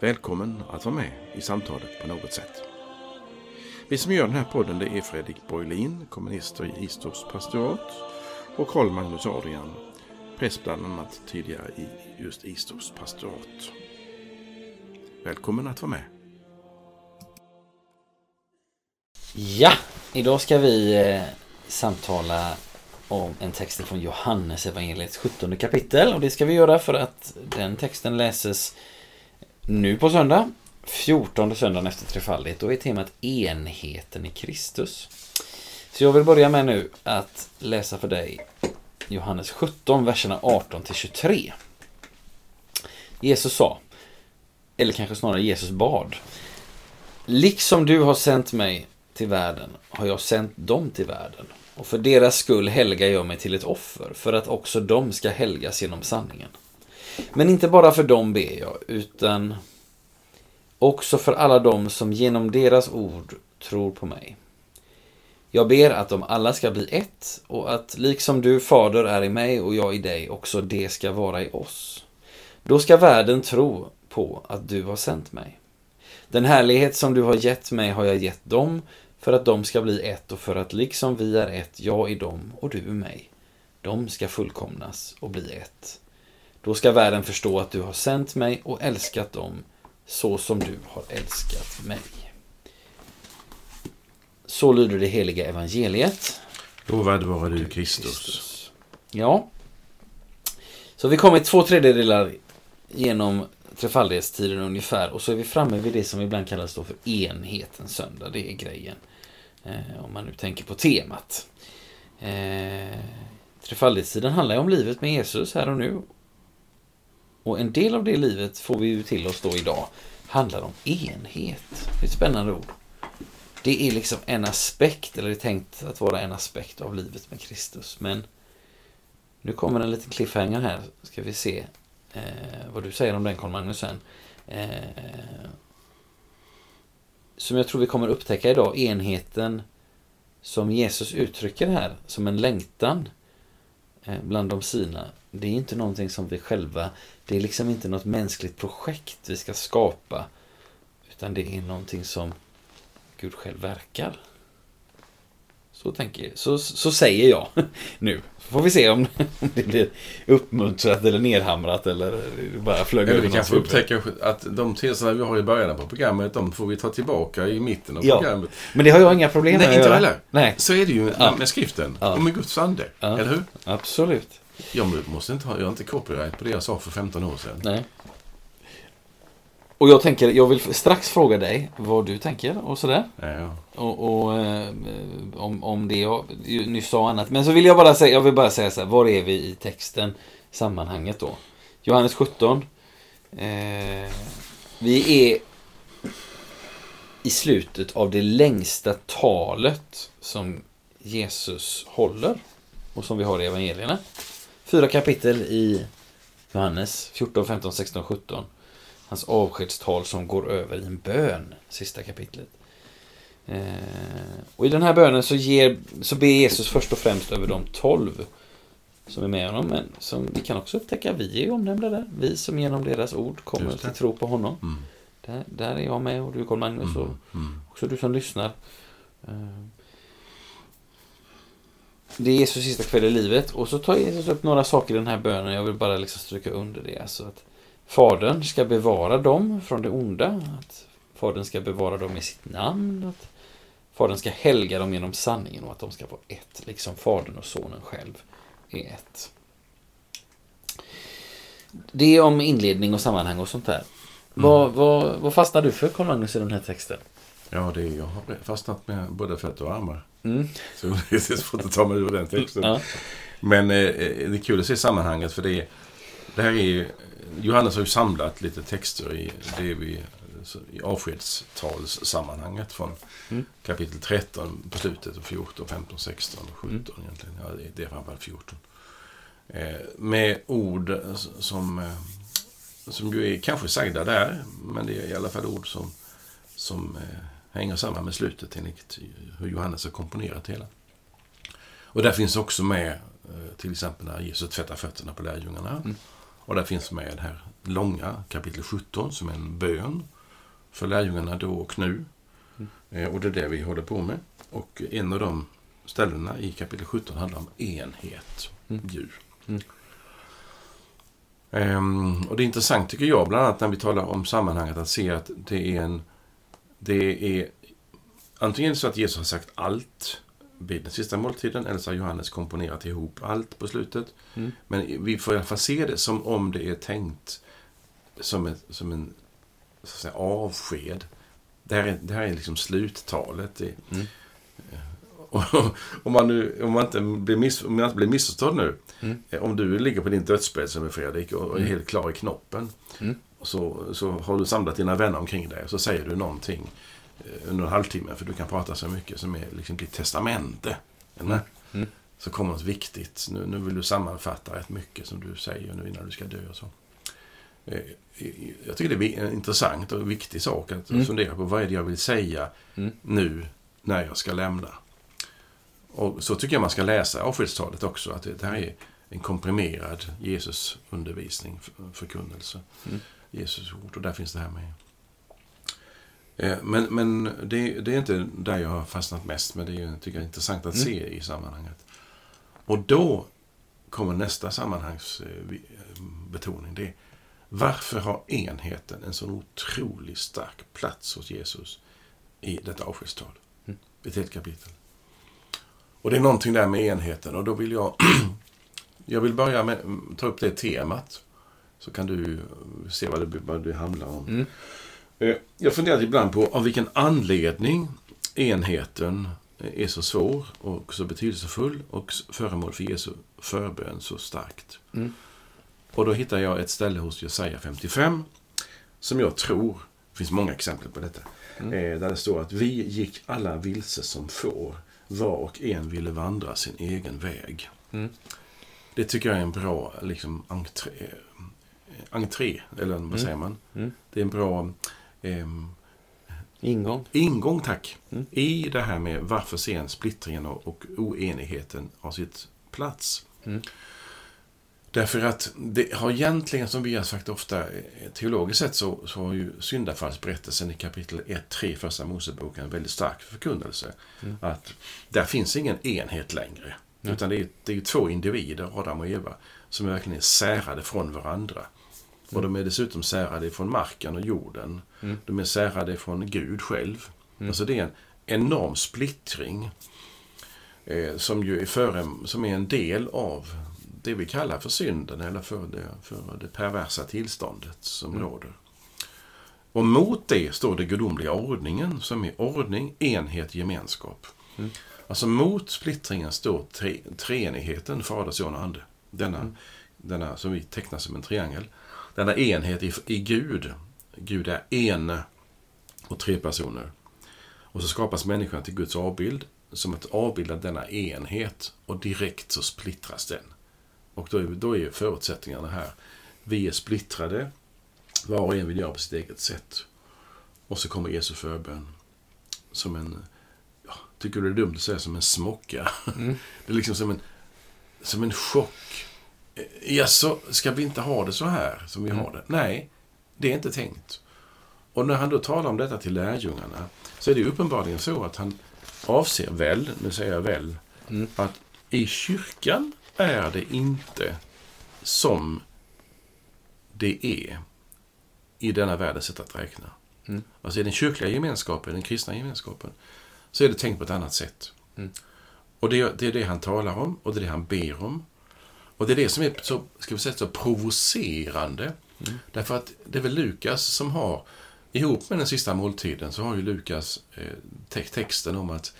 Välkommen att vara med i samtalet på något sätt. Vi som gör den här podden det är Fredrik Borglin, kommunister i Istorps pastorat och Karl Magnus Adrian, präst bland annat tidigare i just Istorps pastorat. Välkommen att vara med. Ja, idag ska vi eh, samtala om en text från Johannes evangeliets 17 kapitel och det ska vi göra för att den texten läses nu på söndag, 14 söndagen efter trefaldighet, då är temat enheten i Kristus. Så jag vill börja med nu att läsa för dig Johannes 17, verserna 18 till 23. Jesus sa, eller kanske snarare Jesus bad, Liksom du har sänt mig till världen har jag sänt dem till världen. Och för deras skull helgar jag mig till ett offer, för att också de ska helgas genom sanningen. Men inte bara för dem ber jag, utan också för alla dem som genom deras ord tror på mig. Jag ber att de alla ska bli ett och att liksom du, Fader, är i mig och jag i dig, också det ska vara i oss. Då ska världen tro på att du har sänt mig. Den härlighet som du har gett mig har jag gett dem för att de ska bli ett och för att liksom vi är ett, jag i dem och du i mig. De ska fullkomnas och bli ett. Då ska världen förstå att du har sänt mig och älskat dem så som du har älskat mig. Så lyder det heliga evangeliet. Lovad vare du Kristus. Ja. Så vi kommit två tredjedelar genom trefaldighetstiden ungefär och så är vi framme vid det som ibland kallas då för enhetens söndag. Det är grejen. Eh, om man nu tänker på temat. Eh, trefaldighetstiden handlar ju om livet med Jesus här och nu. Och en del av det livet får vi ju till oss då idag. Handlar om enhet. Det är ett spännande ord. Det är liksom en aspekt, eller det är tänkt att vara en aspekt av livet med Kristus. Men nu kommer en liten cliffhanger här. Ska vi se eh, vad du säger om den Carl Magnus sen. Eh, som jag tror vi kommer upptäcka idag, enheten som Jesus uttrycker här som en längtan eh, bland de sina. Det är inte någonting som vi själva, det är liksom inte något mänskligt projekt vi ska skapa. Utan det är någonting som Gud själv verkar. Så tänker så, så säger jag nu. Så får vi se om, om det blir uppmuntrat eller nedhamrat eller bara flög över Vi kanske upptäcker att de teserna vi har i början på programmet, de får vi ta tillbaka i mitten av ja, programmet. Men det har jag inga problem med Nej, inte heller. Nej. Så är det ju ja. med skriften ja. och med Guds ande. Ja. Eller hur? Absolut. Jag måste inte ha, jag har inte copyright på det jag sa för 15 år sedan. Nej. Och jag tänker, jag vill strax fråga dig vad du tänker och sådär. Ja. Och, och eh, om, om det jag nyss sa annat. Men så vill jag bara säga, jag vill bara säga så här, var är vi i texten, sammanhanget då? Johannes 17. Eh, vi är i slutet av det längsta talet som Jesus håller och som vi har i evangelierna. Fyra kapitel i Johannes 14, 15, 16, 17 hans avskedstal som går över i en bön, sista kapitlet. Eh, och i den här bönen så, ger, så ber Jesus först och främst över de tolv som är med honom, men som vi kan också upptäcka, vi är omnämnda där. Vi som genom deras ord kommer till tro på honom. Mm. Där, där, är jag med och du Carl Magnus och mm. Mm. också du som lyssnar. Eh, det är Jesus sista kväll i livet och så tar Jesus upp några saker i den här bönen. Jag vill bara liksom stryka under det. Alltså att Fadern ska bevara dem från det onda. Att Fadern ska bevara dem i sitt namn. Att Fadern ska helga dem genom sanningen och att de ska vara ett, liksom Fadern och Sonen själv är ett. Det är om inledning och sammanhang och sånt där. Mm. Vad, vad, vad fastnar du för, Carl-Magnus, i den här texten? Ja, det är, jag har fastnat med både fötter och armar. Mm. Så det är svårt att ta mig ur den texten. Ja. Men eh, eh, det är kul att se sammanhanget för det, det här är Johannes har ju samlat lite texter i det vi i avskedstalssammanhanget från Mm. kapitel 13 på slutet och 14, 15, 16 och 17 egentligen. Ja, det, är framförallt 14. Eh, med ord som, eh, som ju är kanske sagda där, men det är i alla fall ord som, som eh, hänger samman med slutet enligt hur Johannes har komponerat det hela. Och där finns också med eh, till exempel när Jesus tvättar fötterna på lärjungarna. Mm. Och där finns med det här långa kapitel 17 som är en bön för lärjungarna då och nu. Mm. Eh, Och det är det vi håller på med. Och en av de ställena i kapitel 17 handlar om enhet, Mm. djur. Mm. Ehm, och det är intressant tycker jag, bland annat när vi talar om sammanhanget, att se att det är en... Det är antingen så att Jesus har sagt allt vid den sista måltiden, eller så har Johannes komponerat ihop allt på slutet. Mm. Men vi får i alla fall se det som om det är tänkt som, ett, som en så att säga, avsked. Det här är, det här är liksom sluttalet. Det, Mm. och, om, man nu, om, man inte blir miss, om jag inte blir missförstådd nu. Mm. eh, Om du ligger på din dödsbädd som är Fredrik och och är Mm. helt klar i knoppen. Mm. Så, så har du samlat dina vänner omkring dig och så säger du någonting eh, under en halvtimme, för du kan prata så mycket, som är liksom ditt testamente. Du med? Mm. Så kommer något viktigt. Nu, nu vill du sammanfatta rätt mycket som du säger nu innan du ska dö och så. Eh, Jag tycker det är en intressant och viktig sak att Mm. fundera på. Vad är det jag vill säga Mm. nu när jag ska lämna? Och så tycker jag man ska läsa avskedstalet också. Att det, här är en komprimerad Jesus-undervisning, för- förkunnelse. Mm. Jesus ord. Och där finns det här med. Eh, Men, men det, det är inte där jag har fastnat mest. Men det är, tycker jag är intressant att Mm. se i sammanhanget. Och då kommer nästa sammanhangs eh, eh, betoning. Det är varför har enheten en så otroligt stark plats hos Jesus i detta avskedstal? Mm. Ett helt kapitel. Och det är någonting där med enheten och då vill jag Jag vill börja med ta upp det temat. Så kan du se vad det, vad det handlar om. Mm. Eh, Jag funderar ibland på av vilken anledning enheten är så svår och så betydelsefull och föremål för Jesu förbön så starkt. Mm. Och då hittar jag ett ställe hos Jesaja 55 som jag tror, det finns många exempel på detta, Mm. eh, där det står att vi gick alla vilse som får, var och en ville vandra sin egen väg. Mm. Det tycker jag är en bra liksom, entré, entré eller vad Mm. säger man? Mm. Det är en bra ehm, Ingång. ingång, tack, Mm. i det här med varför sen splittringen och, och oenigheten har sitt plats. Mm. Därför att det har egentligen, som vi har sagt ofta, eh, teologiskt sett så, så har ju syndafallsberättelsen i kapitel 1-3 första Moseboken en väldigt stark förkunnelse. Mm. Att där finns ingen enhet längre. Mm. Utan det är, det är två individer, Adam och Eva, som verkligen är särade från varandra. Och de är dessutom särade från marken och jorden. Mm. De är särade från Gud själv. Mm. Alltså det är en enorm splittring eh, som ju är, före, som är en del av det vi kallar för synden eller för det, för det perversa tillståndet som Mm. råder. Och mot det står det gudomliga ordningen som är ordning, enhet, gemenskap. Mm. Alltså mot splittringen står tre, treenigheten, Fader, Son och Ande. Denna, Mm. denna som vi tecknar som en triangel. Denna enhet i, i Gud. Gud är en och tre personer. Och så skapas människan till Guds avbild som ett avbild av denna enhet och direkt så splittras den. Och då är, då är förutsättningarna här. Vi är splittrade, var och en vill göra på sitt eget sätt. Och så kommer Jesu förbön som en, ja, tycker du det är dumt att säga som en smocka? Mm. Det är liksom som en, som en chock. Ja, så ska vi inte ha det så här som vi Mm. har det? Nej, det är inte tänkt. Och när han då talar om detta till lärjungarna så är det uppenbarligen så att han avser väl, nu säger jag väl, Mm. att i kyrkan är det inte som det är i denna världens sätt att räkna. Mm. Alltså i den kyrkliga gemenskapen, den kristna gemenskapen, så är det tänkt på ett annat sätt. Mm. Och det, det är det han talar om och det är det han ber om. Och det är det som är så, ska vi säga, så provocerande. Mm. Därför att det är väl Lukas som har, ihop med den sista måltiden, så har ju Lukas eh, te- texten om att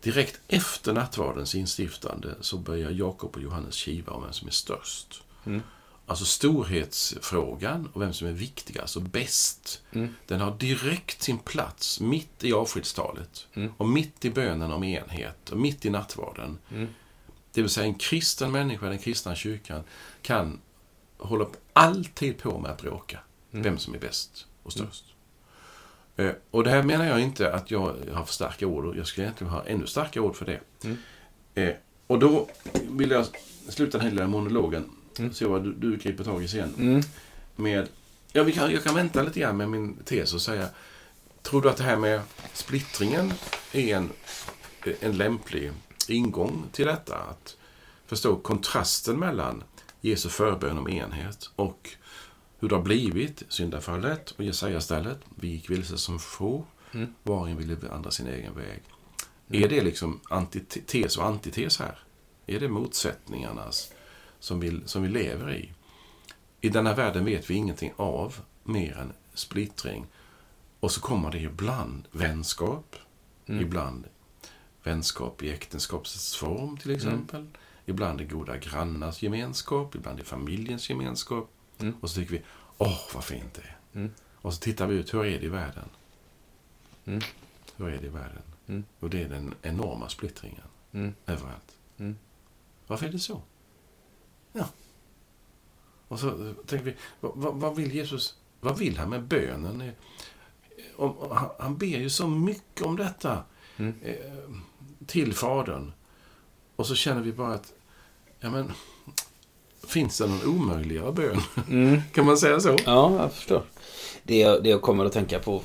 direkt efter nattvardens instiftande så börjar Jakob och Johannes kiva om vem som är störst. Mm. alltså storhetsfrågan och vem som är viktigast och bäst, Mm. den har direkt sin plats mitt i avskedstalet Mm. och mitt i bönen om enhet och mitt i nattvarden. Mm. Det vill säga en kristen människa, den kristna kyrkan, kan hålla alltid på med att bråka. Mm. Vem som är bäst och störst. Eh, Och det här menar jag inte att jag har för starka ord. och Jag skulle egentligen ha ännu starkare ord för det. Mm. Eh, Och då vill jag sluta den här lilla monologen. Mm. Se vad du, du griper tag i sen. Mm. Med, ja, vi kan, jag kan vänta lite grann med min tes och säga. Tror du att det här med splittringen är en, en lämplig ingång till detta? Att förstå kontrasten mellan Jesu förbön om enhet och hur det har blivit syndafallet och Jesaja-stället. Vi gick vilse som får, Mm. var och en ville vandra sin egen väg. Är det liksom antites och antites här? Är det motsättningarnas som vi, som vi lever i? I denna världen vet vi ingenting av mer än splittring. Och så kommer det ibland vänskap, Mm. ibland vänskap i äktenskapets form till exempel. Ibland i goda grannars gemenskap, ibland i familjens gemenskap. Mm. Och så tycker vi, åh vad fint det är. Mm. Och så tittar vi ut, hur är det i världen? Mm. Hur är det i världen? Mm. Och det är den enorma splittringen Mm. överallt. Mm. Varför är det så? Ja. Och så eh, tänker vi, vad, vad, vill Jesus, vad vill han med bönen? Eh, Om, om- han, han ber ju så mycket om detta Mm. Till Fadern. Och så känner vi bara att, ja men, finns det någon omöjligare bön? Mm. kan man säga så? Ja, jag förstår. Det jag, det jag kommer att tänka på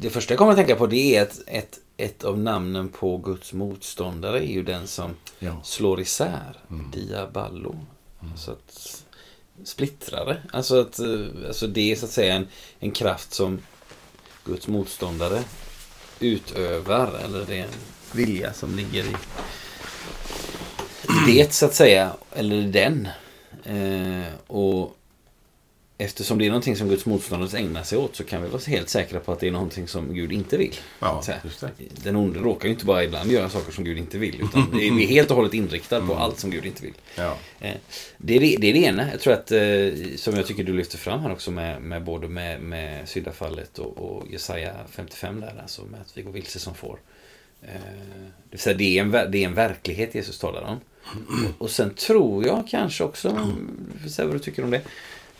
Det första jag kommer att tänka på det är att ett, ett av namnen på Guds motståndare är ju den som Ja. slår isär. Mm. Diaballo. Alltså att splittrare. Alltså att eh, alltså det är så att säga en, en kraft som Guds motståndare utövar. Eller det är en vilja som ligger i, det så att säga. Eller den. Eh, och eftersom det är någonting som Guds motståndare ägnar sig åt så kan vi vara helt säkra på att det är någonting som Gud inte vill. Ja. Den onde råkar ju inte bara ibland göra saker som Gud inte vill. Utan det är vi helt och hållet inriktad på allt som Gud inte vill. Ja. Eh, Det är det, det är det ena. Jag tror att, eh, som jag tycker du lyfter fram här också med, med både med, med syndafallet och, och Jesaja 55 där, alltså med att vi går vilse som får. Eh, Det, säga, det, är en, det är en verklighet Jesus talar om. Och, sen tror jag kanske också, jag får säga vad du tycker om det.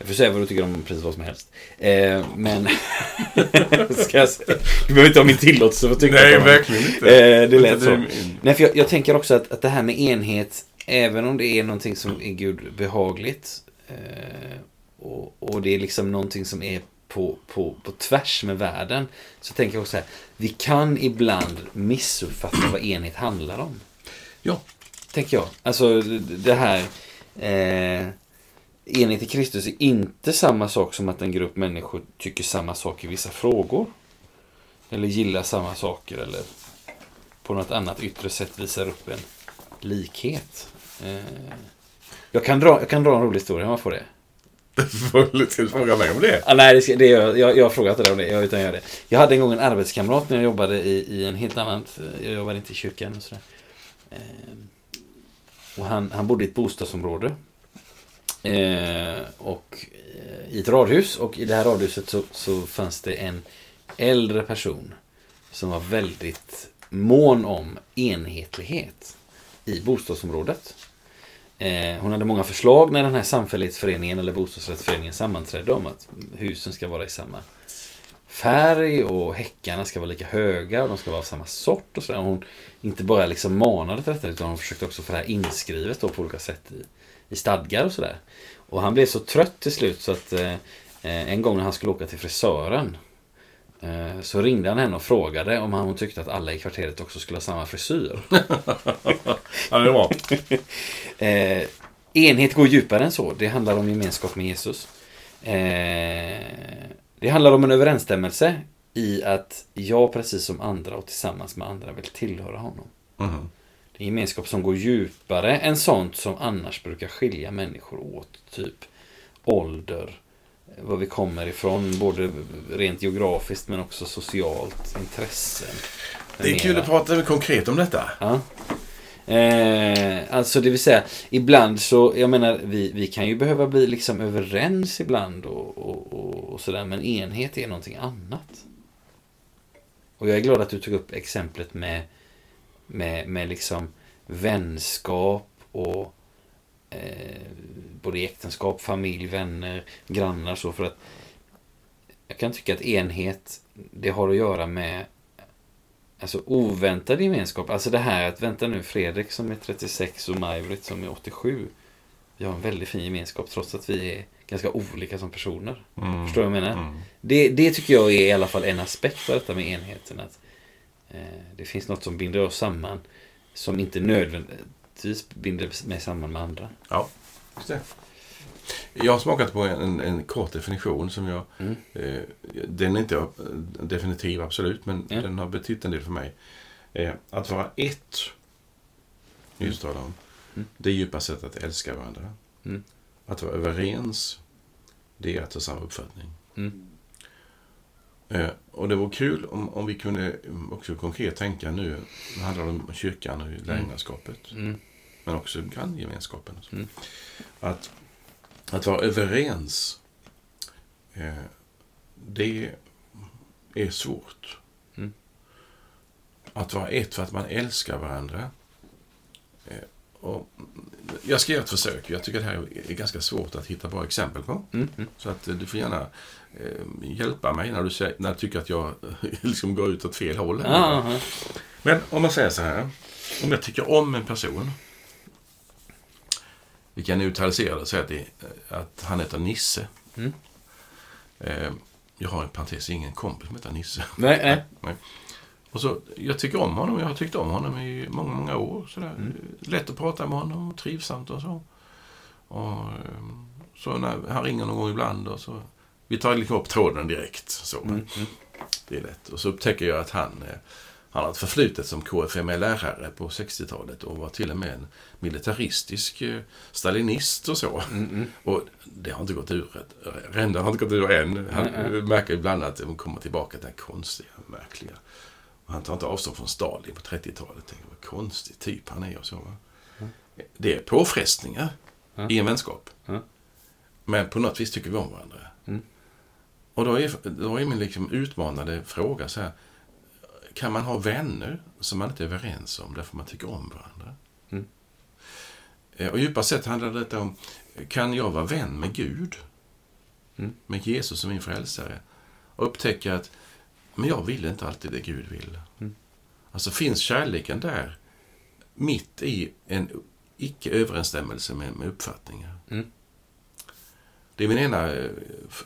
Jag får säga vad du tycker om precis vad som helst. Eh, men, ska jag säga? Du behöver inte ha min tillåtelse för att tycka Nej, verkligen inte. Eh, det lät så. Nej, för jag, jag tänker också att, att det här med enhet, även om det är någonting som är Gud behagligt eh, och, och det är liksom någonting som är på, på, på tvärs med världen, så tänker jag också här, vi kan ibland missuppfatta vad enhet handlar om. Ja. Tänker jag. Alltså det- det här, eh, enhet i Kristus är inte samma sak som att en grupp människor tycker samma sak i vissa frågor. Eller gillar samma saker eller på något annat yttre sätt visar upp en likhet. Eh, jag, kan dra, jag kan dra en rolig historia om jag får det. Ska du fråga mig om det? Ah, nej, det, ska- det, jag, jag, jag har frågat dig om det. Jag, utan jag, gör det. jag hade en gång en arbetskamrat när jag jobbade i, i en helt annan... Jag jobbade inte i kyrkan och sådär. Eh, och han, han bodde i ett bostadsområde. Eh, och eh, i ett radhus. Och i det här radhuset så, så fanns det en äldre person som var väldigt mån om enhetlighet i bostadsområdet. Eh, hon hade många förslag när den här samfällighetsföreningen eller bostadsrättsföreningen sammanträdde om att husen ska vara i samma färg och häckarna ska vara lika höga och de ska vara av samma sort och sådär. Hon inte bara liksom manade till detta utan hon försökte också få det här inskrivet då på olika sätt i, i stadgar och sådär. Och han blev så trött till slut så att eh, eh, en gång när han skulle åka till frisören eh, så ringde han henne och frågade om hon tyckte att alla i kvarteret också skulle ha samma frisyr. Ja, det bra. Eh, enhet går djupare än så. Det handlar om gemenskap med Jesus. Eh, det handlar om en överensstämmelse i att jag precis som andra och tillsammans med andra vill tillhöra honom. Mhm. Gemenskap som går djupare än sånt som annars brukar skilja människor åt. Typ ålder, var vi kommer ifrån, både rent geografiskt men också socialt, intressen. Det är kul att prata konkret om detta. Ja. Eh, alltså det vill säga, ibland så, jag menar, vi, vi kan ju behöva bli liksom överens ibland och, och, och, och sådär, men enhet är någonting annat. Och jag är glad att du tog upp exemplet med, med, med liksom vänskap och eh, både äktenskap, familj, vänner, grannar så för att jag kan tycka att enhet, det har att göra med Alltså oväntad gemenskap. Alltså det här att vänta nu Fredrik som är 36 och Maj-Britt som är 87. Vi har en väldigt fin gemenskap trots att vi är ganska olika som personer. Mm. Förstår du vad jag menar? Mm. Det, det tycker jag är i alla fall en aspekt av detta med enheten. Att, det finns något som binder oss samman som inte nödvändigtvis binder mig samman med andra. Ja, just det. Jag har smakat på en, en kort definition som jag... Mm. Eh, den är inte eh, definitiv, absolut, men Ja. den har betytt en del för mig. Eh, att vara ett, just talar om, Mm. det är djupa sätt att älska varandra. Mm. Att vara överens, det är att ha samma uppfattning. Mm. Eh, och det vore kul om, om vi kunde mm, också konkret tänka nu, det handlar om kyrkan och lärjungaskapet, Mm. men också granngemenskapen. Mm. Att, att vara överens, eh, det är svårt. Mm. Att vara ett för att man älskar varandra. Eh, och jag ska göra ett försök. Jag tycker det här är ganska svårt att hitta bra exempel på. Mm. Mm. Så att eh, du får gärna eh, hjälpa mig när du, säger, när du tycker att jag eh, liksom går ut åt fel håll. Ah, aha. Men om man säger så här. Om jag tycker om en person. Vi kan neutralisera det och säga att, det, att han heter Nisse. Mm. Eh, jag har en parentes, ingen kompis som heter Nisse. Nej, nej. Och så, jag tycker om honom, jag har tyckt om honom i många, många år. Sådär. Mm. Lätt att prata med honom, trivsamt och så. Och, ehm, så när han ringer någon gång ibland och så, vi tar liksom upp tråden direkt. Så. Mm. Mm. Det är lätt. Och så upptäcker jag att han, eh, han har ett förflutet som KFML-lärare på 60-talet och var till och med en militaristisk eh, stalinist och så. Mm. Mm. Och det har inte gått ur. Rändan har inte gått ur än. Han märker ibland att de kommer tillbaka till här konstiga, märkliga. Han tar inte avstånd från Stalin på 30-talet. Tänker, vad konstig typ han är och så. Va? Det är påfrestningar Ja. i en vänskap. Ja. Men på något vis tycker vi om varandra. Mm. Och då är, då är min liksom utmanande fråga så här. Kan man ha vänner som man inte är överens om därför man tycker om varandra? Mm. Eh, Och djupast sett handlar det om, kan jag vara vän med Gud? Mm. Med Jesus som min frälsare? Och upptäcka att, men jag vill inte alltid det Gud vill. Mm. Alltså finns kärleken där mitt i en icke-överensstämmelse med, med uppfattningar? Mm. Det är min ena eh,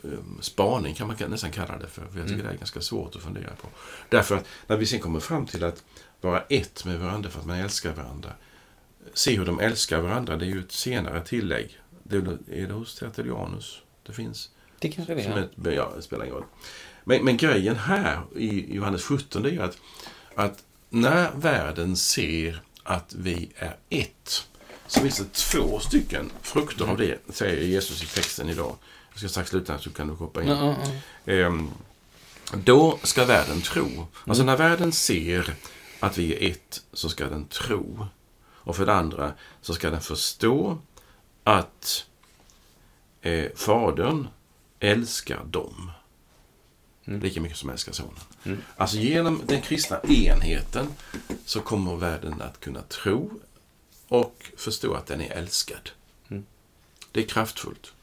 eh, spaning, kan man nästan kalla det för. för jag tycker Mm. det är ganska svårt att fundera på. Därför att när vi sen kommer fram till att vara ett med varandra för att man älskar varandra. Se hur de älskar varandra, det är ju ett senare tillägg. Det är det hos Tertullianus det finns. Det kanske det Som är. ett, ja, det spelar ingen roll. Men, men grejen här i Johannes 17 det är att, att när världen ser att vi är ett så finns det två stycken frukter av det, säger Jesus i texten idag. Jag ska strax sluta så kan du hoppa in. Ja. Ehm, då ska världen tro. Alltså när världen ser att vi är ett så ska den tro. Och för det andra så ska den förstå att eh, Fadern älskar dem. Mm. Lika mycket som älskar Sonen. Mm. Alltså genom den kristna enheten så kommer världen att kunna tro och förstå att den är älskad. Mm. Det är kraftfullt.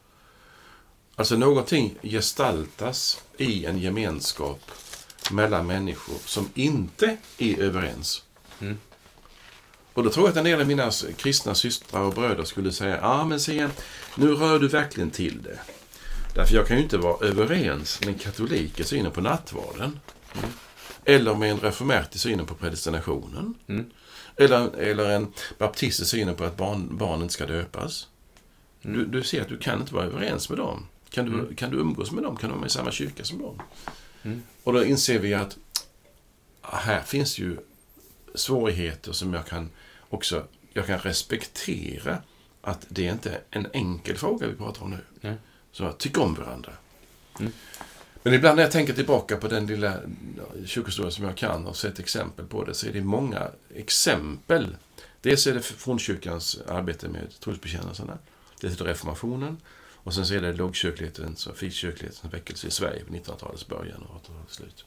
Alltså någonting gestaltas i en gemenskap mellan människor som inte är överens. Mm. Och då tror jag att en del av mina kristna systrar och bröder skulle säga, ja ah, men se, nu rör du verkligen till det. Därför jag kan ju inte vara överens med en katolik i synen på nattvarden. Eller med en reformert i synen på predestinationen. Mm. Eller, eller en baptist i synen på att barn, barnen ska döpas. Mm. Du, du ser att du kan inte vara överens med dem. Kan du, Mm. kan du umgås med dem? Kan du vara i samma kyrka som dem? Mm. Och då inser vi att här finns ju svårigheter som jag kan också jag kan respektera att det inte är en enkel fråga vi pratar om nu. Nej. Så tyck om varandra. Mm. Men ibland när jag tänker tillbaka på den lilla kyrkohistoria som jag kan och sett exempel på det, så är det många exempel. Dels är det fornkyrkans arbete med trosbekännelserna. Dels är det reformationen. Och sen så är det lågkyrklighetens och frikyrklighetens väckelse i Sverige på 1900-talets början och 1800-talets slut.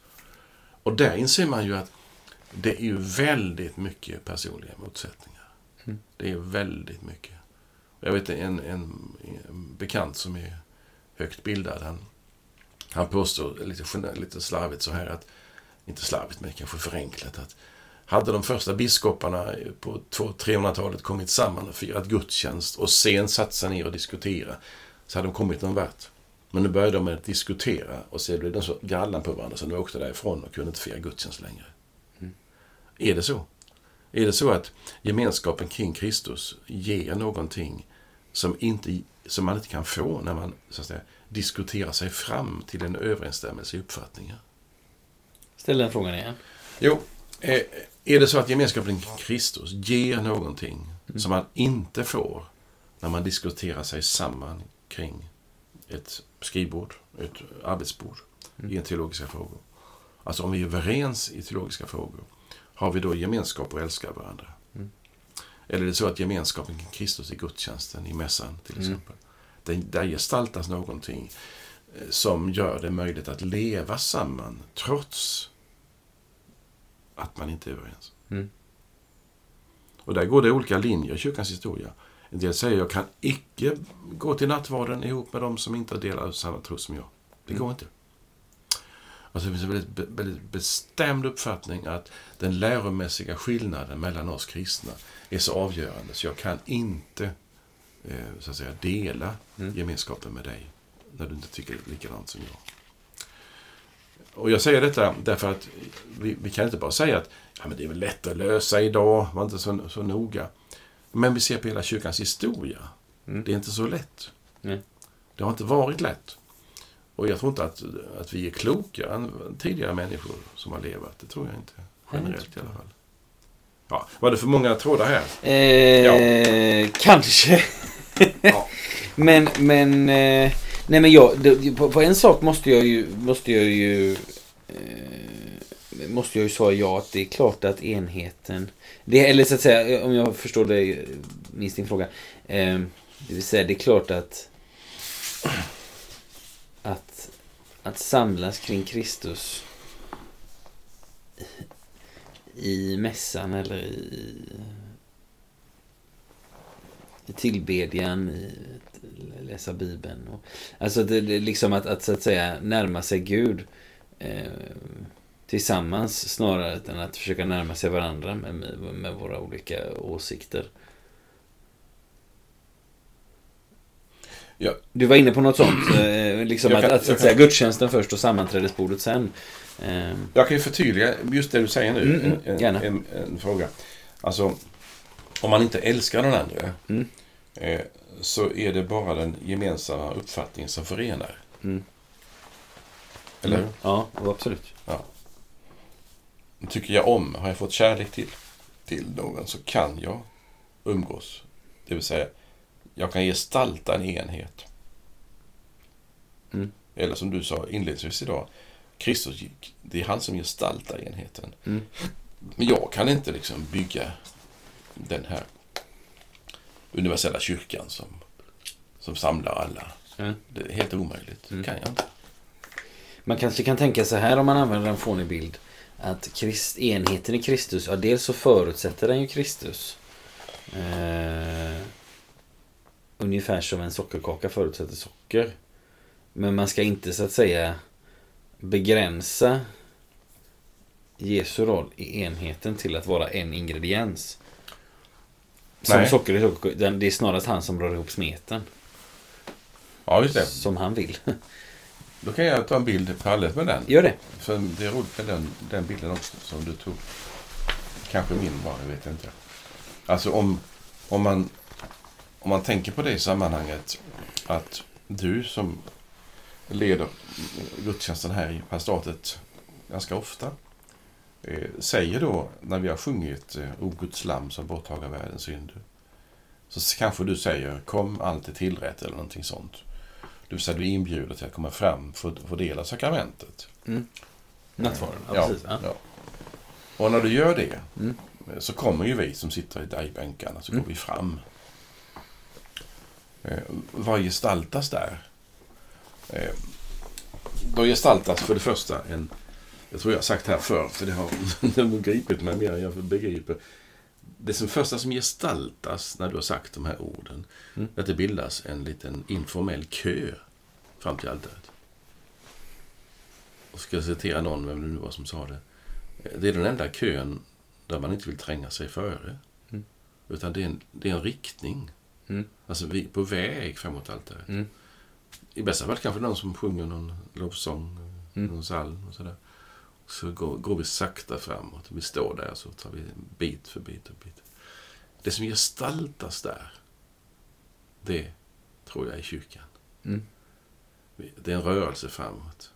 Och där inser man ju att det är ju väldigt mycket personliga motsättningar. Mm. Det är väldigt mycket. Jag vet en, en, en bekant som är högt bildad. Han, han påstår lite, lite slarvigt så här att, inte slarvigt men kanske förenklat, att hade de första biskoparna på 300-talet kommit samman och firat gudstjänst och sen satt sig ner och diskutera så hade de kommit någon vart. Men nu började de med att diskutera och sen blev de så gallan på varandra så de åkte därifrån och kunde inte fira gudstjänst längre. Mm. Är det så? Är det så att gemenskapen kring Kristus ger någonting som, inte, som man inte kan få när man så att säga, diskuterar sig fram till en överensstämmelse i uppfattningar? Ställ den frågan igen. Jo, eh, är det så att gemenskapen kring Kristus ger någonting mm. som man inte får när man diskuterar sig samman kring ett skrivbord, ett arbetsbord mm. i en teologiska frågor? Alltså om vi är överens i teologiska frågor, har vi då gemenskap och älskar varandra? Mm. Eller är det så att gemenskapen kring Kristus i gudstjänsten, i mässan till mm. exempel, mm. där gestaltas någonting eh, som gör det möjligt att leva samman trots att man inte är överens. Mm. Och där går det olika linjer i kyrkans historia. En del säger jag kan icke gå till nattvarden ihop med de som inte delar samma tro som jag. Det går mm. inte. Alltså det finns en väldigt, väldigt bestämd uppfattning att den läromässiga skillnaden mellan oss kristna är så avgörande så jag kan inte eh, så att säga, dela mm. gemenskapen med dig när du inte tycker likadant som jag. Och jag säger detta därför att vi, vi, kan inte bara säga att ja, men det är väl lätt att lösa idag, var inte så, så noga. Men vi ser på hela kyrkans historia. Mm. Det är inte så lätt. Mm. Det har inte varit lätt. Och jag tror inte att, att vi är klokare än tidigare människor som har levat. Det tror jag inte. Generellt i alla fall. Ja, var det för många trådar här? Eh, ja. Kanske. ja. Men, men... Eh, nej men jag, det, på, på, en sak måste jag ju... Måste jag ju eh, måste jag ju svara ja att det är klart att enheten... Det, eller så att säga, om jag förstår dig, minst din fråga. Eh, det vill säga, det är klart att att, att samlas kring Kristus i mässan eller i, i tillbedjan, i läsa Bibeln. Och, alltså det, det, liksom att, att så att säga närma sig Gud eh, tillsammans snarare än att försöka närma sig varandra med, med, våra olika åsikter. Ja. Du var inne på något sånt. Eh, liksom kan, att, att, att säga gudstjänsten först och sammanträdesbordet sen. Eh. Jag kan ju förtydliga just det du säger nu. Mm, mm en, en, en, fråga. Alltså, om man inte älskar den andra mm. eh, så är det bara den gemensamma uppfattningen som förenar. Mm. Eller hur? Ja, absolut. Ja. Tycker jag om, har jag fått kärlek till, till någon så kan jag umgås. Det vill säga, jag kan gestalta en enhet. Mm. Eller som du sa inledningsvis idag, Kristus, det är han som gestaltar enheten. Mm. Men jag kan inte liksom bygga den här universella kyrkan som, som samlar alla. Mm. Det är helt omöjligt. Mm. kan jag inte. Man kanske kan tänka så här om man använder en fånig bild. Att Christ, enheten i Kristus, ja dels så förutsätter den ju Kristus. Eh, ungefär som en sockerkaka förutsätter socker. Men man ska inte så att säga begränsa Jesu roll i enheten till att vara en ingrediens. Som Nej. socker i socker, det är snarast han som drar ihop smeten. Ja, just det. Som han vill. Då kan jag ta en bild parallellt med den. Gör det. För det är roligt med den, den bilden också som du tog. Kanske min bara, jag vet inte. Alltså om, om man om man tänker på det i sammanhanget att du som leder gudstjänsten här i pastoratet ganska ofta eh, säger då när vi har sjungit eh, O Guds lam som borttagar världens synder så kanske du säger kom allt är tillrätt eller någonting sånt. Du vill säga, du är inbjuden till att komma fram för att få del av sakramentet. Nattvarden, ja, Ja, precis. Ja. ja. Och när du gör det Mm. så kommer ju vi som sitter i där i bänkarna, så Mm. går vi fram. Eh, vad gestaltas där? Eh, då gestaltas för det första en, jag tror jag har sagt här förr, för det har, det har gripit mig mer än jag begriper. Det som första som gestaltas när du har sagt de här orden, Mm. att det bildas en liten informell kö fram till altaret. Och ska jag citera någon, vem det nu var som sa det. Det är den enda kön där man inte vill tränga sig före. Mm. Utan det är, en, det är en riktning. Mm. Alltså vi är på väg framåt altaret. Mm. I bästa fall kanske någon som sjunger någon lovsång, Mm. någon psalm och sådär. Så går, går vi sakta framåt. Vi står där så tar vi bit för bit och bit. Det som gestaltas där, det tror jag är kyrkan. Mm. Det är en rörelse framåt.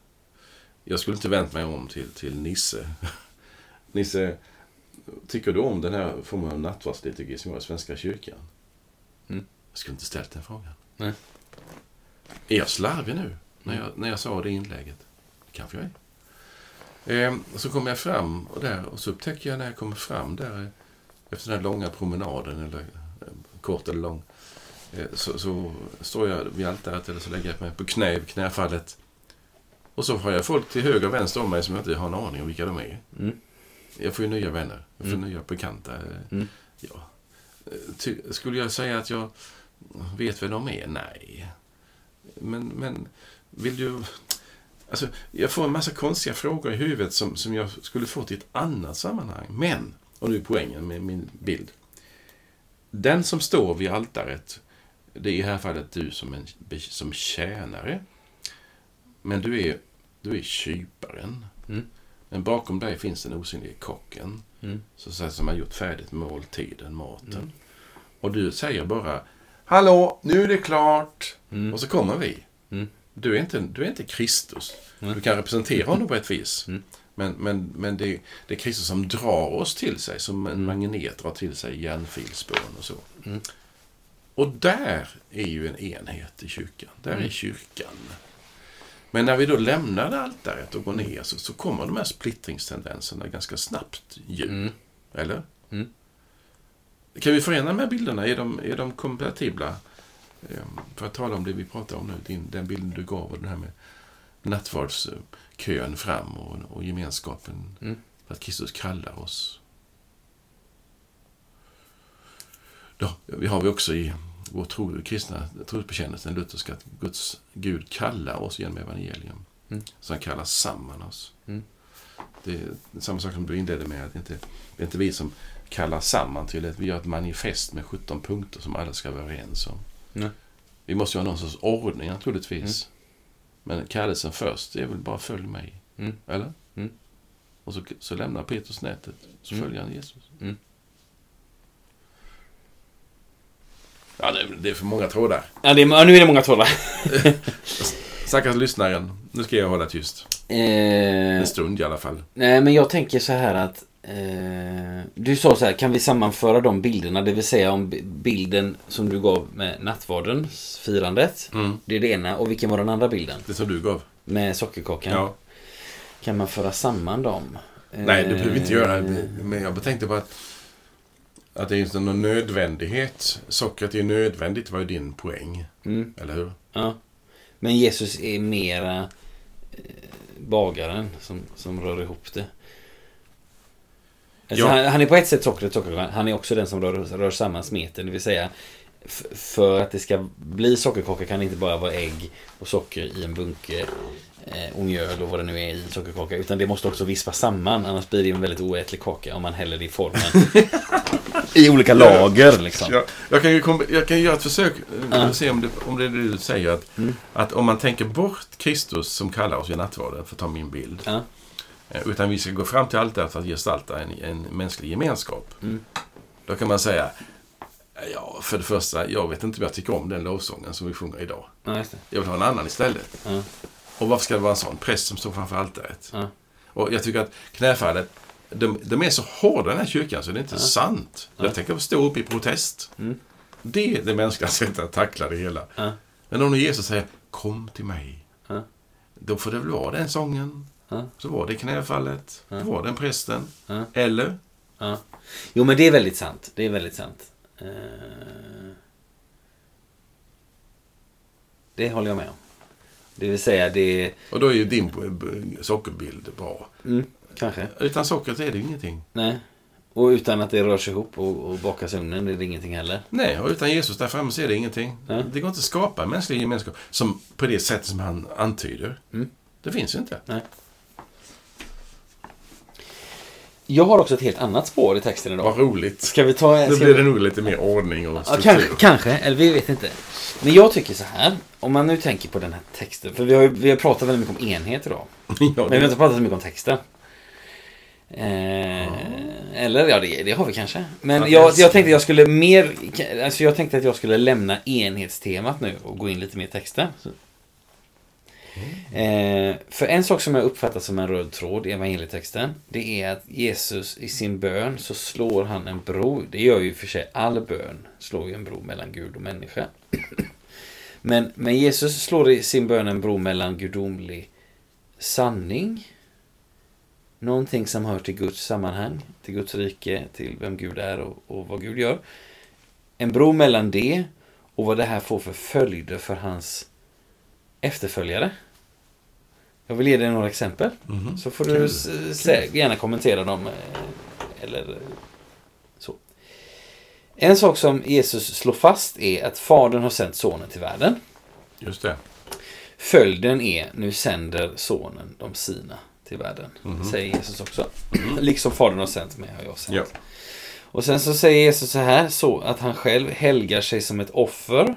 Jag skulle inte vänt mig om till, till Nisse. Nisse, tycker du om den här formen av nattvardsliturgi som jag i Svenska kyrkan? Mm. Jag skulle inte ställt den frågan. Nej. Är jag slarvig nu när jag, när jag sa det inlägget? Kanske jag är. Och så kommer jag fram och där och så upptäcker jag när jag kommer fram där eh, efter den här långa promenaden, eller eh, kort eller lång, eh, så, så står jag vid altaret eller så lägger jag mig på knä i knäfallet. Och så har jag folk till höger och vänster om mig som jag inte har en aning om vilka de är. Mm. Jag får ju nya vänner, jag får Mm. nya bekanta. eh, Mm. Ja. Eh, Ty, skulle jag säga att jag vet vem de är? Nej. Men, men vill du... Alltså, jag får en massa konstiga frågor i huvudet som, som jag skulle få i ett annat sammanhang. Men, och nu är poängen med min bild. Den som står vid altaret, det är i det här fallet du som, en, som tjänare. Men du är, du är kyparen. Mm. Men bakom dig finns den osynliga kocken. Mm. Så, så som har gjort färdigt måltiden, maten. Mm. Och du säger bara Hallå, nu är det klart. Mm. Och så kommer vi. Mm. Du, är inte, du är inte Kristus. Nej. Du kan representera honom på ett vis. Mm. Men, men, men det, det är Kristus som drar oss till sig, som en Mm. magnet drar till sig järnfilspån och så. Mm. Och där är ju en enhet i kyrkan. Där är Mm. kyrkan. Men när vi då lämnar altaret och går ner så, så kommer de här splittringstendenserna ganska snabbt ju. Mm. Eller? Mm. Kan vi förena de här bilderna? Är de, är de kompatibla? Ehm, För att tala om det vi pratar om nu, din, den bilden du gav och den här med nattvardskön fram och, och gemenskapen. Mm. För att Kristus kallar oss. Då, vi har vi också i vår tro, kristna trosbekännelse, den lutherska, att Guds Gud kallar oss genom evangelium. Mm. Så han kallar samman oss. Mm. Det är samma sak som du inledde med, att det inte, det är inte vi som kallar samman till ett, vi gör ett manifest med 17 punkter som alla ska vara överens om. Nej. Vi måste ju ha någon sorts ordning naturligtvis. Men kallelsen först, det är väl bara följ mig. Mm. Eller? Mm. Och så, så lämnar Petrus nätet, så Mm. följer han Jesus. Mm. Ja, det, det är för många trådar. Ja, är, ja, nu är det många trådar. Stackars lyssnaren, nu ska jag hålla tyst. Eh, En stund i alla fall. nej, men jag tänker så här att eh, du sa så här, kan vi sammanföra de bilderna? Det vill säga om bi- bilden som du gav med nattvardens firandet. Mm. Det är det ena. Och vilken var den andra bilden? Det som du gav. Med sockerkakan. Ja. Kan man föra samman dem? Nej, det behöver vi inte göra. Eh, Men jag tänkte på att, att det är inte någon nödvändighet. Sockret är nödvändigt var ju din poäng. Mm, Eller hur? ja. Men Jesus är mera eh, bagaren som, som rör ihop det. Alltså Ja. han, han är på ett sätt sockret, sockerkakan. Han är också den som rör, rör samman smeten. Det vill säga för att det ska bli sockerkaka kan det inte bara vara ägg och socker i en bunke eh, och mjöl och vad det nu är i sockerkaka. Utan det måste också vispas samman. Annars blir det en väldigt oätlig kaka om man häller det i formen. I olika lager liksom. Ja, jag, kan ju jag kan göra ett försök eh, Ja. och se om det, om det är det du säger. Att, Mm. att om man tänker bort Kristus som kallar oss i nattvarden, för att ta min bild. Ja. Eh, Utan vi ska gå fram till altaret för att gestalta en, en mänsklig gemenskap. Mm. Då kan man säga, ja, för det första, jag vet inte om jag tycker om den lovsången som vi sjunger idag. Ja. Jag vill ha en annan istället. Ja. Och varför ska det vara en sån präst som står framför altaret? Ja. Och jag tycker att knäfallet, de, de är så hårda i den här kyrkan så det är inte sant. Ja. Jag tänker stå upp i protest. Mm. Det är det mänskliga sättet att tackla det hela. Men om nu Jesus säger, Kom till mig. Då får det väl vara den sången. Så var det knäfallet. Ja. Var den prästen. Eller? Ja. Jo, men det är väldigt sant. Det är väldigt sant. Eh, Det håller jag med om. Det vill säga, det. Och då är ju din sockerbild bra. Mm, kanske. Utan sockret är det ingenting. Nej. Och utan att det rörs ihop och, och bakas ugnen är det ingenting heller. Nej, och utan Jesus där framme så är det ingenting. Ja. Det går inte att skapa mänsklig gemenskap som, på det sättet som han antyder. Mm. Det finns ju inte. Nej. Jag har också ett helt annat spår i texten idag. Vad roligt. Ska vi ta... Nu ska blir vi- det nog lite mer ordning och Ja, struktur. kanske, kanske, eller vi vet inte. Men jag tycker så här. Om man nu tänker på den här texten. För vi har, vi har pratat väldigt mycket om enhet idag. ja, Men vi har det, inte pratat så mycket om texten. Eh, Eller ja, det, det har vi kanske. Men Ja, jag, det- jag tänkte jag skulle mer... Alltså jag tänkte att jag skulle lämna enhetstemat nu och gå in lite mer i texten. Eh, för en sak som jag uppfattar som en röd tråd i evangelietexten. Det är att Jesus i sin bön så slår han en bro. Det gör ju för sig all bön. Slår ju en bro mellan Gud och människa. Men, men Jesus slår i sin bön en bro mellan gudomlig sanning. Någonting som hör till Guds sammanhang, till Guds rike, till vem Gud är och, och vad Gud gör. En bro mellan det och vad det här får för följder för hans efterföljare. Jag vill ge dig några exempel. Mhm. Så får du gärna kommentera dem. eh, Eller så. En sak som Jesus slår fast är att Fadern har sänt Sonen till världen. Just det. Följden är, nu sänder Sonen de sina till världen. Mhm. Säger Jesus också. Liksom Fadern har sänt mig har jag sänt. Ja. Och sen så säger Jesus så här, så att han själv helgar sig som ett offer.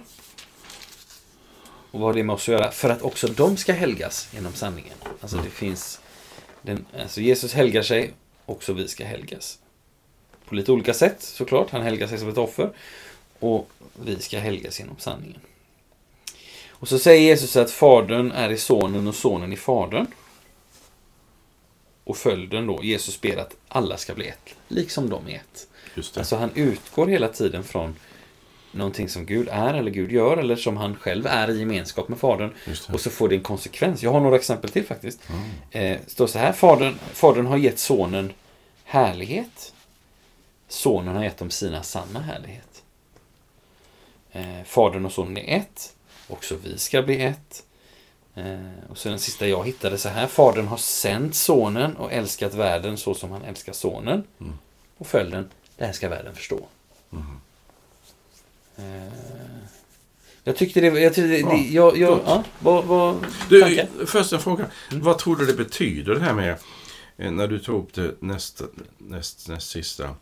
Och vad det att göra? För att också de ska helgas genom sanningen. Alltså det finns... Den, alltså Jesus helgar sig, också vi ska helgas. På lite olika sätt såklart. Han helgar sig som ett offer. Och vi ska helgas genom sanningen. Och så säger Jesus att Fadern är i Sonen och Sonen i Fadern. Och följden då, Jesus ber att alla ska bli ett, liksom de är ett. Alltså han utgår hela tiden från någonting som Gud är eller Gud gör eller som han själv är i gemenskap med Fadern. Och så får det en konsekvens. Jag har några exempel till faktiskt. Mm. Eh, står så här, Fadern, Fadern har gett Sonen härlighet. Sonen har gett dem sina samma härlighet. Eh, Fadern och Sonen är ett. Också vi ska bli ett. Eh, och så den sista jag hittade så här. Fadern har sänt Sonen och älskat världen så som han älskar Sonen. Mm. Och följden, det här ska världen förstå. Mm. Eh, jag tyckte det var... Jag, tyckte det, Ja, det, jag, jag, ja, vad, vad, Du, först en fråga. Mm. Vad tror du det betyder det här med, eh, när du tog upp det näst, näst, näst sista.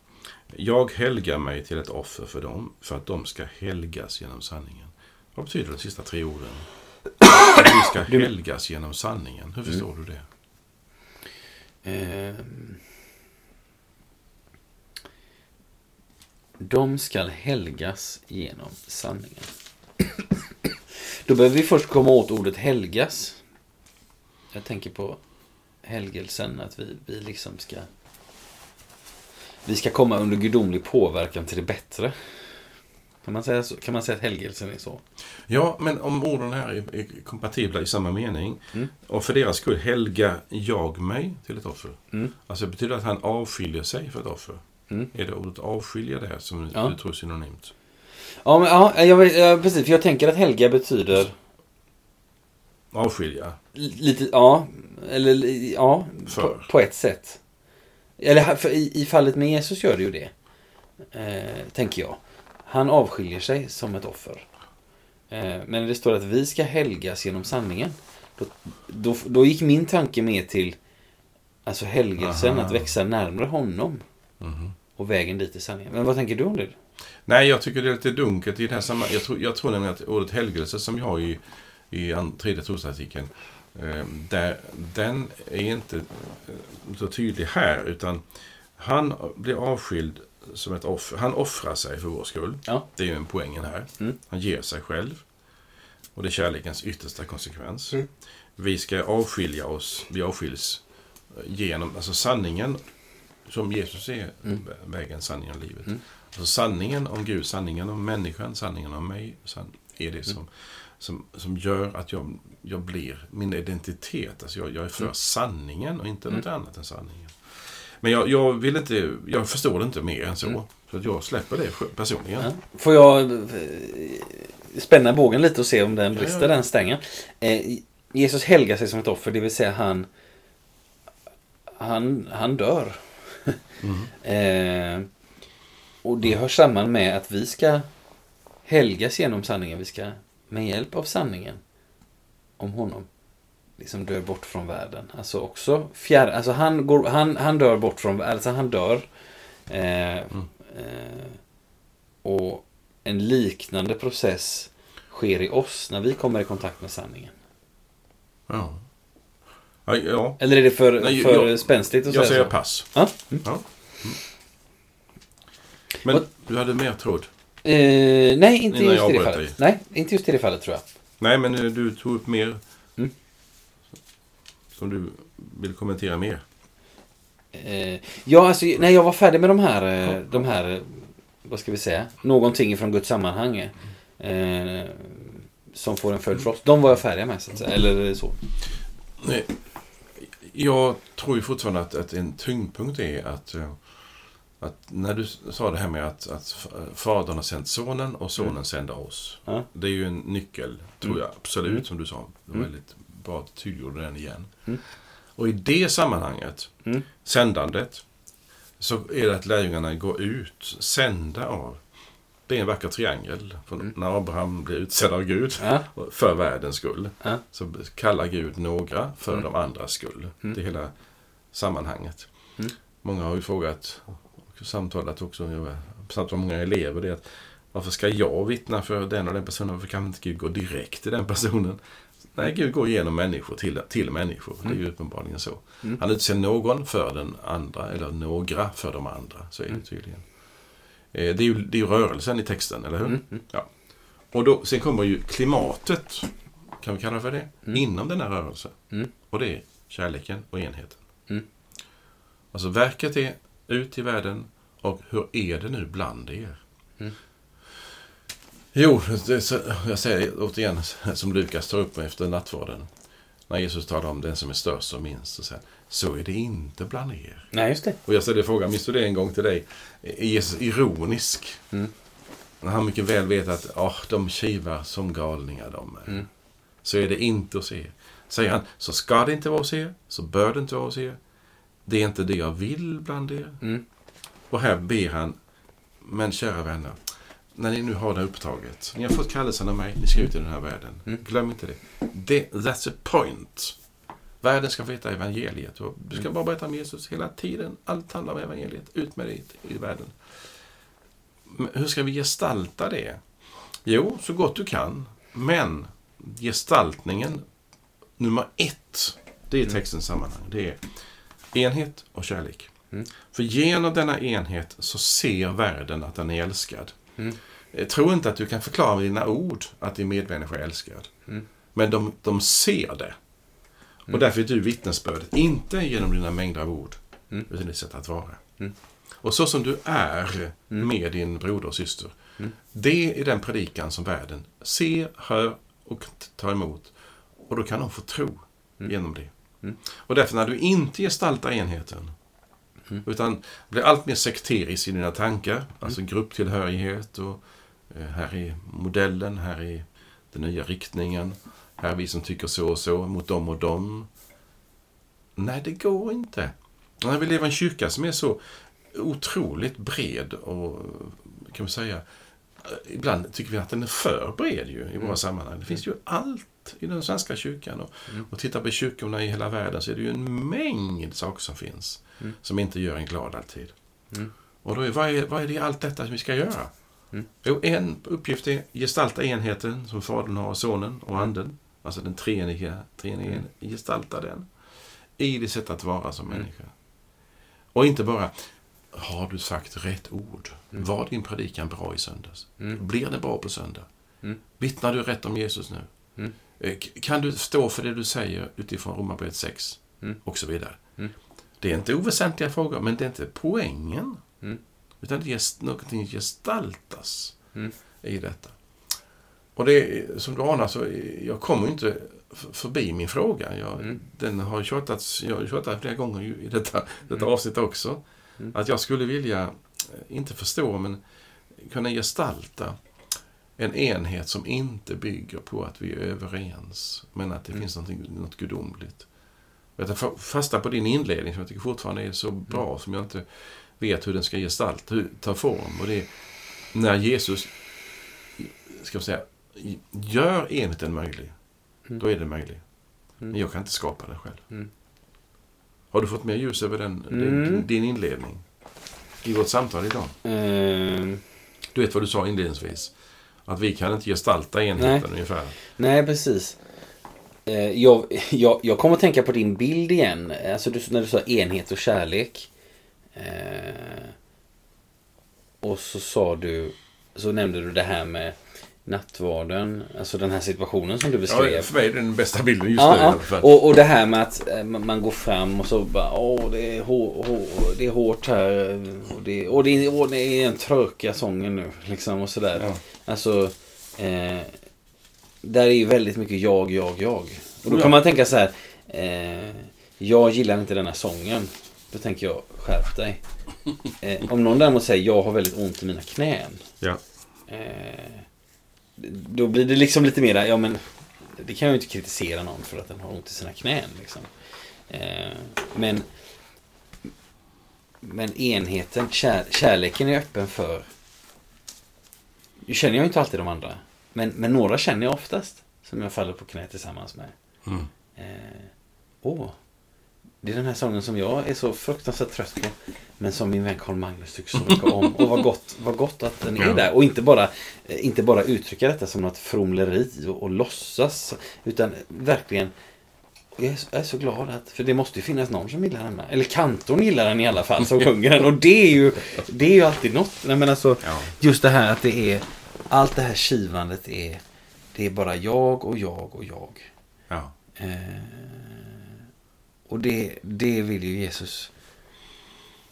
Jag helgar mig till ett offer för dem, för att de ska helgas genom sanningen. Vad betyder de sista tre orden? Att vi ska helgas genom sanningen. Hur förstår du det? Ehm. De skall helgas genom sanningen. Då behöver vi först komma åt ordet helgas. Jag tänker på helgelsen, att vi, vi liksom ska... Vi ska komma under gudomlig påverkan till det bättre. Kan man säga, så? Kan man säga att helgelsen är så? Ja, men om orden här är, är kompatibla i samma mening. Mm. Och för deras skull helga jag mig till ett offer. Mm. Alltså betyder det att han avskiljer sig för ett offer? Mm. Är det ordet avskilja där som Ja. du tror är synonymt? Ja, men, ja, jag, vet- ja, precis. För jag tänker att helga betyder... Avskilja? Lite, ja. Eller ja, på, på ett sätt. Eller i, i fallet med Jesus gör det ju det. Eh, tänker jag. Han avskiljer sig som ett offer. Eh, men det står att vi ska helgas genom sanningen. Då, då, då gick min tanke med till alltså helgelsen, Aha. att växa närmare honom. Mhm. Och vägen dit är sanningen. Men vad tänker du om det? Nej, jag tycker det är lite dunkelt i det här sammanhanget. Jag tror, jag tror nämligen att ordet helgelse som vi har i, i tredje trosartikeln, eh, där, den är inte eh, så tydlig här, utan han blir avskild som ett offer. Han offrar sig för vår skull. Ja. Det är ju en poängen här. Mm. Han ger sig själv. Och det är kärlekens yttersta konsekvens. Mm. Vi ska avskilja oss, vi avskiljs eh, genom, alltså sanningen som Jesus är Mm. vägen, sanningen och livet. Mm. Alltså sanningen om Gud, sanningen om människan, sanningen om mig är det som, som, som gör att jag, jag blir min identitet. Alltså jag, jag är för Mm. sanningen och inte något annat än sanningen. Men jag, jag vill inte, jag förstår det inte mer än så. Mm. Så att jag släpper det personligen. Ja. Får jag eh, spänna bågen lite och se om den Ja, brister, ja. den stängen. Eh, Jesus helgar sig som ett offer, det vill säga han han, han dör. eh, och det hör samman med att vi ska helgas genom sanningen. Vi ska med hjälp av sanningen om honom liksom dö bort från världen. Alltså också fjärr, alltså han, går, han, han dör bort från alltså han dör. Eh, eh, och en liknande process sker i oss när vi kommer i kontakt med sanningen. Ja. Ja, ja. Eller är det för, Nej, för jag- spänstigt att Jag säga säger så? pass. Ja. Mm. Ja. Mm. Men Och- du hade mer tråd? Eh, nej, inte Innan just jag i det fallet. dig. Nej, inte just i det fallet tror jag. Nej, men eh, du tog upp mer. Mm. Som du vill kommentera mer. Eh, ja, alltså när jag var färdig med de här, eh, de här, eh, vad ska vi säga, någonting från Guds sammanhang. Eh, som får en följd för oss. De var jag färdig med, så att säga. Eller så. Nej, Jag tror ju fortfarande att, att en tyngdpunkt är att, eh, att när du sa det här med att, att Fadern har sänt Sonen och Sonen sänder oss. Ja. Det är ju en nyckel, tror jag, absolut, Mm. som du sa. Det var Mm. väldigt bra att du tydliggjorde den igen. Mm. Och i det sammanhanget, Mm. sändandet, så är det att lärjungarna går ut, sända av. Det är en vacker triangel. För Mm. När Abraham blir utsedd av Gud Ja, för världens skull. ja, Så kallar Gud några för Mm. de andras skull. Mm. Det är hela sammanhanget. Mm. Många har ju frågat, och samtalat också, pratat med många elever, det är att varför ska jag vittna för den och den personen? Varför kan inte Gud gå direkt till den personen? Nej, Gud går genom människor till, till människor. Det är ju uppenbarligen så. Mm. Han utser någon för den andra, eller några för de andra. Så är det Mm. tydligen. Eh, Det är, ju, det är ju rörelsen i texten, eller hur? Mm, mm. Och då, sen kommer ju klimatet, kan vi kalla det för det, Mm. inom den här rörelsen. Mm. Och det är kärleken och enheten. Mm. Alltså verket är ut i världen och hur är det nu bland er? Mm. Jo, så, jag säger återigen som Lukas tar upp efter nattvarden. När Jesus talar om den som är störst och minst. Så, säger han, så är det inte bland er. nej just det. Och jag ställde frågan, minns du det en gång till dig? Är Jesus ironisk? Mm. När han mycket väl vet att oh, de kivar som galningar de är. Mm. Så är det inte hos er. Säger han, så ska det inte vara hos er, så bör det inte vara hos er. Det är inte det jag vill bland er. Mm. Och här ber han, men kära vänner, när ni nu har det här uppdraget, ni har fått kallelsen av mig, ni ska ut i den här världen. Mm. Glöm inte det. det. That's a point. Världen ska få veta evangeliet. Och du ska Mm. bara berätta om Jesus hela tiden. Allt handlar om evangeliet. Ut med det i, världen. Men hur ska vi gestalta det? Jo, så gott du kan. Men gestaltningen nummer ett, det är Mm. textens sammanhang. Det är enhet och kärlek. Mm. För genom denna enhet så ser världen att den är älskad. Mm. Jag tror inte att du kan förklara med dina ord att din medmänniska är älskad. Mm. Men de, de ser det. Och Mm. därför är du vittnesbördet. Inte genom dina mängder av ord, Mm. utan ditt sätt att vara. Mm. Och så som du är Mm. med din broder och syster. Mm. Det är den predikan som världen ser, hör och tar emot. Och då kan de få tro Mm. genom det. Och därför när du inte gestaltar enheten, utan blir allt mer sekterisk i dina tankar, alltså grupptillhörighet och eh, här är modellen, här är den nya riktningen, här är vi som tycker så och så mot dem och dem. Nej, det går inte. När vi lever i en kyrka som är så otroligt bred och kan man säga Ibland tycker vi att den är för bred ju, i våra Mm. sammanhang. Det finns ju allt i den svenska kyrkan. Och, Mm. och tittar på kyrkorna i hela världen så är det ju en mängd saker som finns. Mm. Som inte gör en glad alltid. Mm. Och då är, vad, är, vad är det allt detta som vi ska göra? Mm. Jo, en uppgift är gestalta enheten som Fadern har, Sonen och. Anden. Alltså den treeniga, treeniga Mm. gestalta den. I det sätt att vara som Mm. människa. Och inte bara, har du sagt rätt ord? Mm. Var din predikan bra i söndags? Mm. Blir det bra på söndag? Mm. Vittnar du rätt om Jesus nu? Mm. Eh, Kan du stå för det du säger utifrån Romarbrevet 6? Mm. Och så vidare. Mm. Det är inte oväsentliga frågor, men det är inte poängen. Utan det är någonting gestaltas i detta. Och det som du anar så jag kommer inte förbi min fråga. Jag, Mm. Den har tjatats, jag har tjatat flera gånger i detta, detta Mm. avsnitt också. Mm. Att jag skulle vilja, eh, inte förstå, men kunna gestalta en enhet som inte bygger på att vi är överens, men att det Mm. finns något gudomligt. Jag tar fa- fasta på din inledning som jag tycker fortfarande är så Mm. bra, som jag inte vet hur den ska gestalta, hur, ta form. Och det är när Jesus, ska jag säga, gör enheten möjlig, Mm. då är den möjlig. Mm. Men jag kan inte skapa den själv. Mm. Har du fått mer ljus över den, Mm. din, din inledning? I vårt samtal idag. Ehm, Du vet vad du sa inledningsvis? Att vi kan inte gestalta enheten ungefär. nej, precis. Eh, jag, jag, jag kommer att tänka på din bild igen. Alltså du, när du sa enhet och kärlek. Eh, och så sa du, så nämnde du det här med nattvarden. Alltså den här situationen som du beskrev. Ja, för mig är det den bästa bilden just Ja, nu i ja. alla fall. Och, och det här med att eh, man går fram och så bara åh det är, hår, hår, det är hårt här och det, och det, är, och det är en trökiga sången nu liksom och sådär. Ja. Alltså eh, där är ju väldigt mycket jag, jag, jag. Och då Ja. kan man tänka så här eh, jag gillar inte denna sången. Då tänker jag skärp dig. Eh, om någon däremot säger jag har väldigt ont i mina knän. Ja. Eh, då blir det liksom lite mer, ja men det kan jag ju inte kritisera någon för att den har ont i sina knän. Liksom. Eh, men men enheten, kär, kärleken är öppen för... Nu känner jag ju inte alltid de andra. Men, men några känner jag oftast. Som jag faller på knä tillsammans med. Mm. Eh, åh, det är den här sången som jag är så fruktansvärt trött på. Men som min vän Carl Magnus tycker så mycket om. Och vad gott, vad gott att den är Ja. där. Och inte bara, eh, inte bara uttrycka detta som något fromleri och, och låtsas. Utan verkligen jag är, så, jag är så glad att, för det måste ju finnas någon som gillar denna. Eller kantorn gillar den i alla fall, som sjunger den. Och det är ju, det är ju alltid något. Nej, men alltså, Ja. just det här att det är, allt det här kivandet är, det är bara jag och jag och jag. Ja. Eh, och det, det vill ju Jesus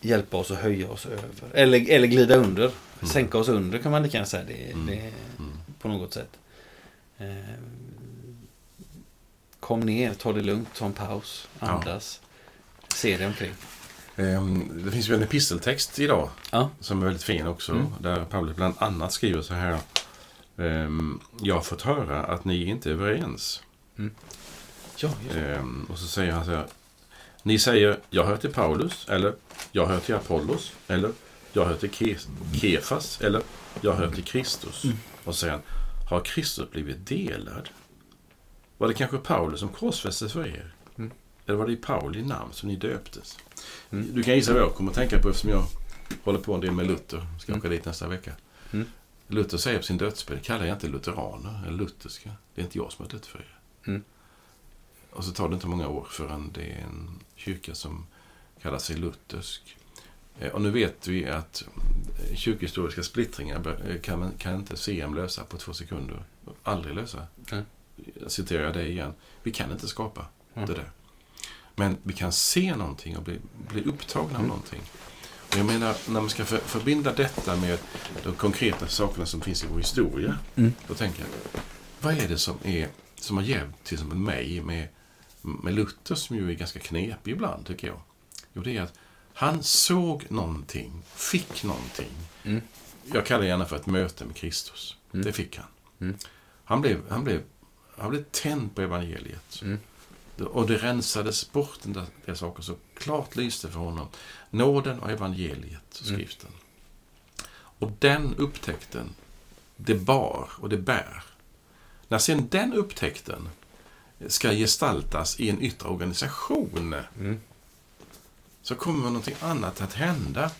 hjälpa oss att höja oss över. Eller, eller glida under. Sänka oss under kan man lika gärna säga. Det, Mm. det, på något sätt. Eh, kom ner, ta det lugnt, ta en paus, Ja. andas. Se dig omkring. Ehm, Det finns ju en episteltext idag Ja. som är väldigt fin också. Mm. Där Paulus bland annat skriver så här. ehm, Jag har fått höra att ni inte är överens. Ja, just det. Ehm, och så säger han så här. Ni säger, jag hör till Paulus, eller jag hör till Apollos, eller jag hör till Ke- Kefas, eller jag hör till Kristus. Och så säger han, har Kristus blivit delad? Var det kanske Paulus som korsfästes för er? Mm. Eller var det i Pauli namn som ni döptes? Mm. Du kan gissa vad jag kommer att tänka på eftersom jag håller på en del med Luther. Ska Mm. åka dit nästa vecka. Mm. Luther säger på sin dödsbädd, kallar jag inte lutheraner eller lutherska. Det är inte jag som har dött för er. Mm. Och så tar det inte många år förrän det är en kyrka som kallar sig luthersk. Eh, Och nu vet vi att eh, kyrkohistoriska splittringar eh, kan, man, kan inte CM lösa på två sekunder. Aldrig lösa. Nej. Jag citerar dig igen. Vi kan inte skapa Mm. det där. Men vi kan se någonting och bli, bli upptagna av Mm. någonting. Och jag menar, när man ska för, förbinda detta med de konkreta sakerna som finns i vår historia. Mm. Då tänker jag, vad är det som, är, som har hjälpt till exempel mig med, med Luther som ju är ganska knepig ibland tycker jag. Jo, det är att han såg någonting, fick någonting. Mm. Jag kallar det gärna för ett möte med Kristus. Mm. Det fick han. Mm. Han, blev, han, blev, han blev tänd på evangeliet. Mm. Och det rensades bort en del saker så klart lyste för honom. Nåden och evangeliet, Mm. skriften. Och den upptäckten, det bar och det bär. När sen den upptäckten ska gestaltas i en yttre organisation Mm. så kommer någonting annat att hända.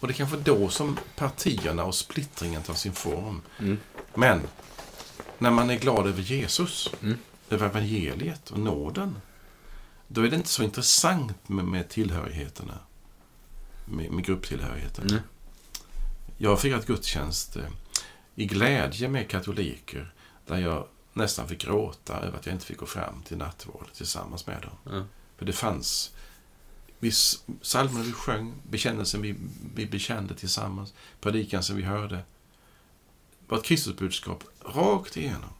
Och det är kanske då som partierna och splittringen tar sin form. Mm. Men när man är glad över Jesus, Mm. över evangeliet och nåden, då är det inte så intressant med, med tillhörigheterna. Med, med grupptillhörigheterna. Mm. Jag har firat gudstjänst eh, i glädje med katoliker där jag nästan fick gråta över att jag inte fick gå fram till nattvard tillsammans med dem. Ja. För det fanns vi, psalmerna vi sjöng, bekännelsen vi, vi bekände tillsammans, predikan som vi hörde. var ett Kristusbudskap rakt igenom.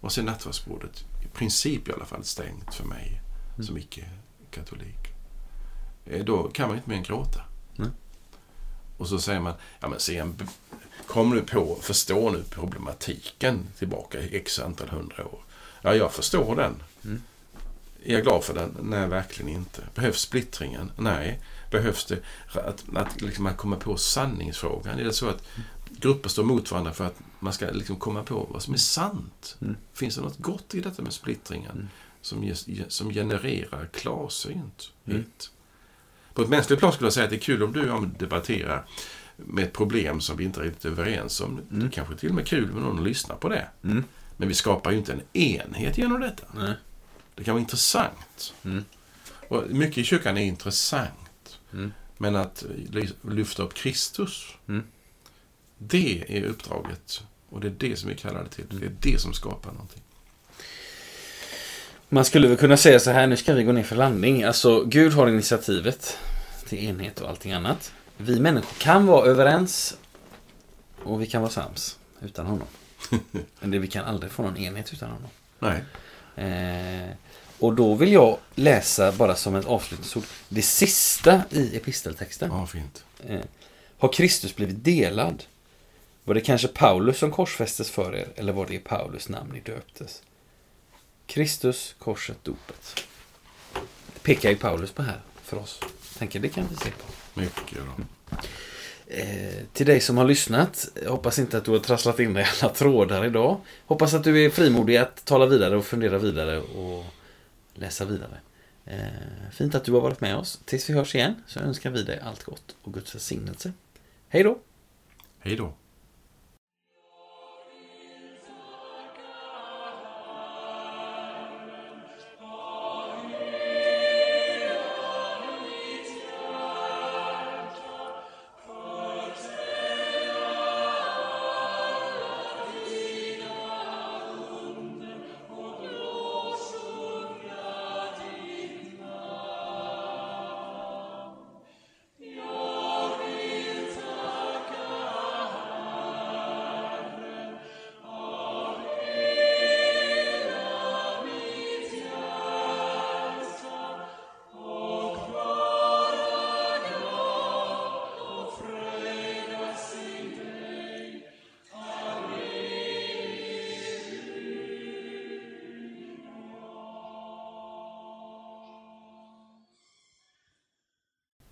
Och sen nattvardsbordet, i princip i alla fall, stängt för mig som icke-katolik. Eh, Då kan man inte mer än gråta. Nej. Och så säger man, ja men sen kom nu på, förstå nu problematiken tillbaka i x antal hundra år. Ja, jag förstår den. Mm. Är jag glad för den? Nej, verkligen inte. Behövs splittringen? Nej. Behövs det att, att liksom man kommer på sanningsfrågan? Är det så att grupper står mot varandra för att man ska liksom komma på vad som är sant? Mm. Finns det något gott i detta med splittringen Mm. som, som genererar klarsynthet? Mm. På ett mänskligt plan skulle jag säga att det är kul om du och jag debatterar med ett problem som vi inte är riktigt överens om. Det Mm. kanske till och med är kul med någon att lyssna på det. Mm. Men vi skapar ju inte en enhet genom detta. Nej. Det kan vara intressant. Mm. Och mycket i kyrkan är intressant. Mm. Men att ly- lyfta upp Kristus, Mm. det är uppdraget. Och det är det som vi kallar det till. Det är det som skapar någonting. Man skulle väl kunna säga så här, nu ska vi gå ner för landning. Alltså, Gud har initiativet till enhet och allting annat. Vi människor kan vara överens och vi kan vara sams utan honom. Men det, vi kan aldrig få någon enhet utan honom. Nej. Eh, och då vill jag läsa bara som ett avslutningsord det sista i episteltexten. Ja, fint. Eh, har Kristus blivit delad? Var det kanske Paulus som korsfästes för er eller var det i Paulus namn ni döptes? Kristus, korset, dopet. Det pekar ju Paulus på här för oss. Tänker det kan vi se på. Mycket bra. Eh, till dig som har lyssnat, jag hoppas inte att du har trasslat in dig alla trådar idag. Hoppas att du är frimodig att tala vidare och fundera vidare och läsa vidare. Eh, fint att du har varit med oss. Tills vi hörs igen så önskar vi dig allt gott och Guds välsignelse. Hej då! Hej då.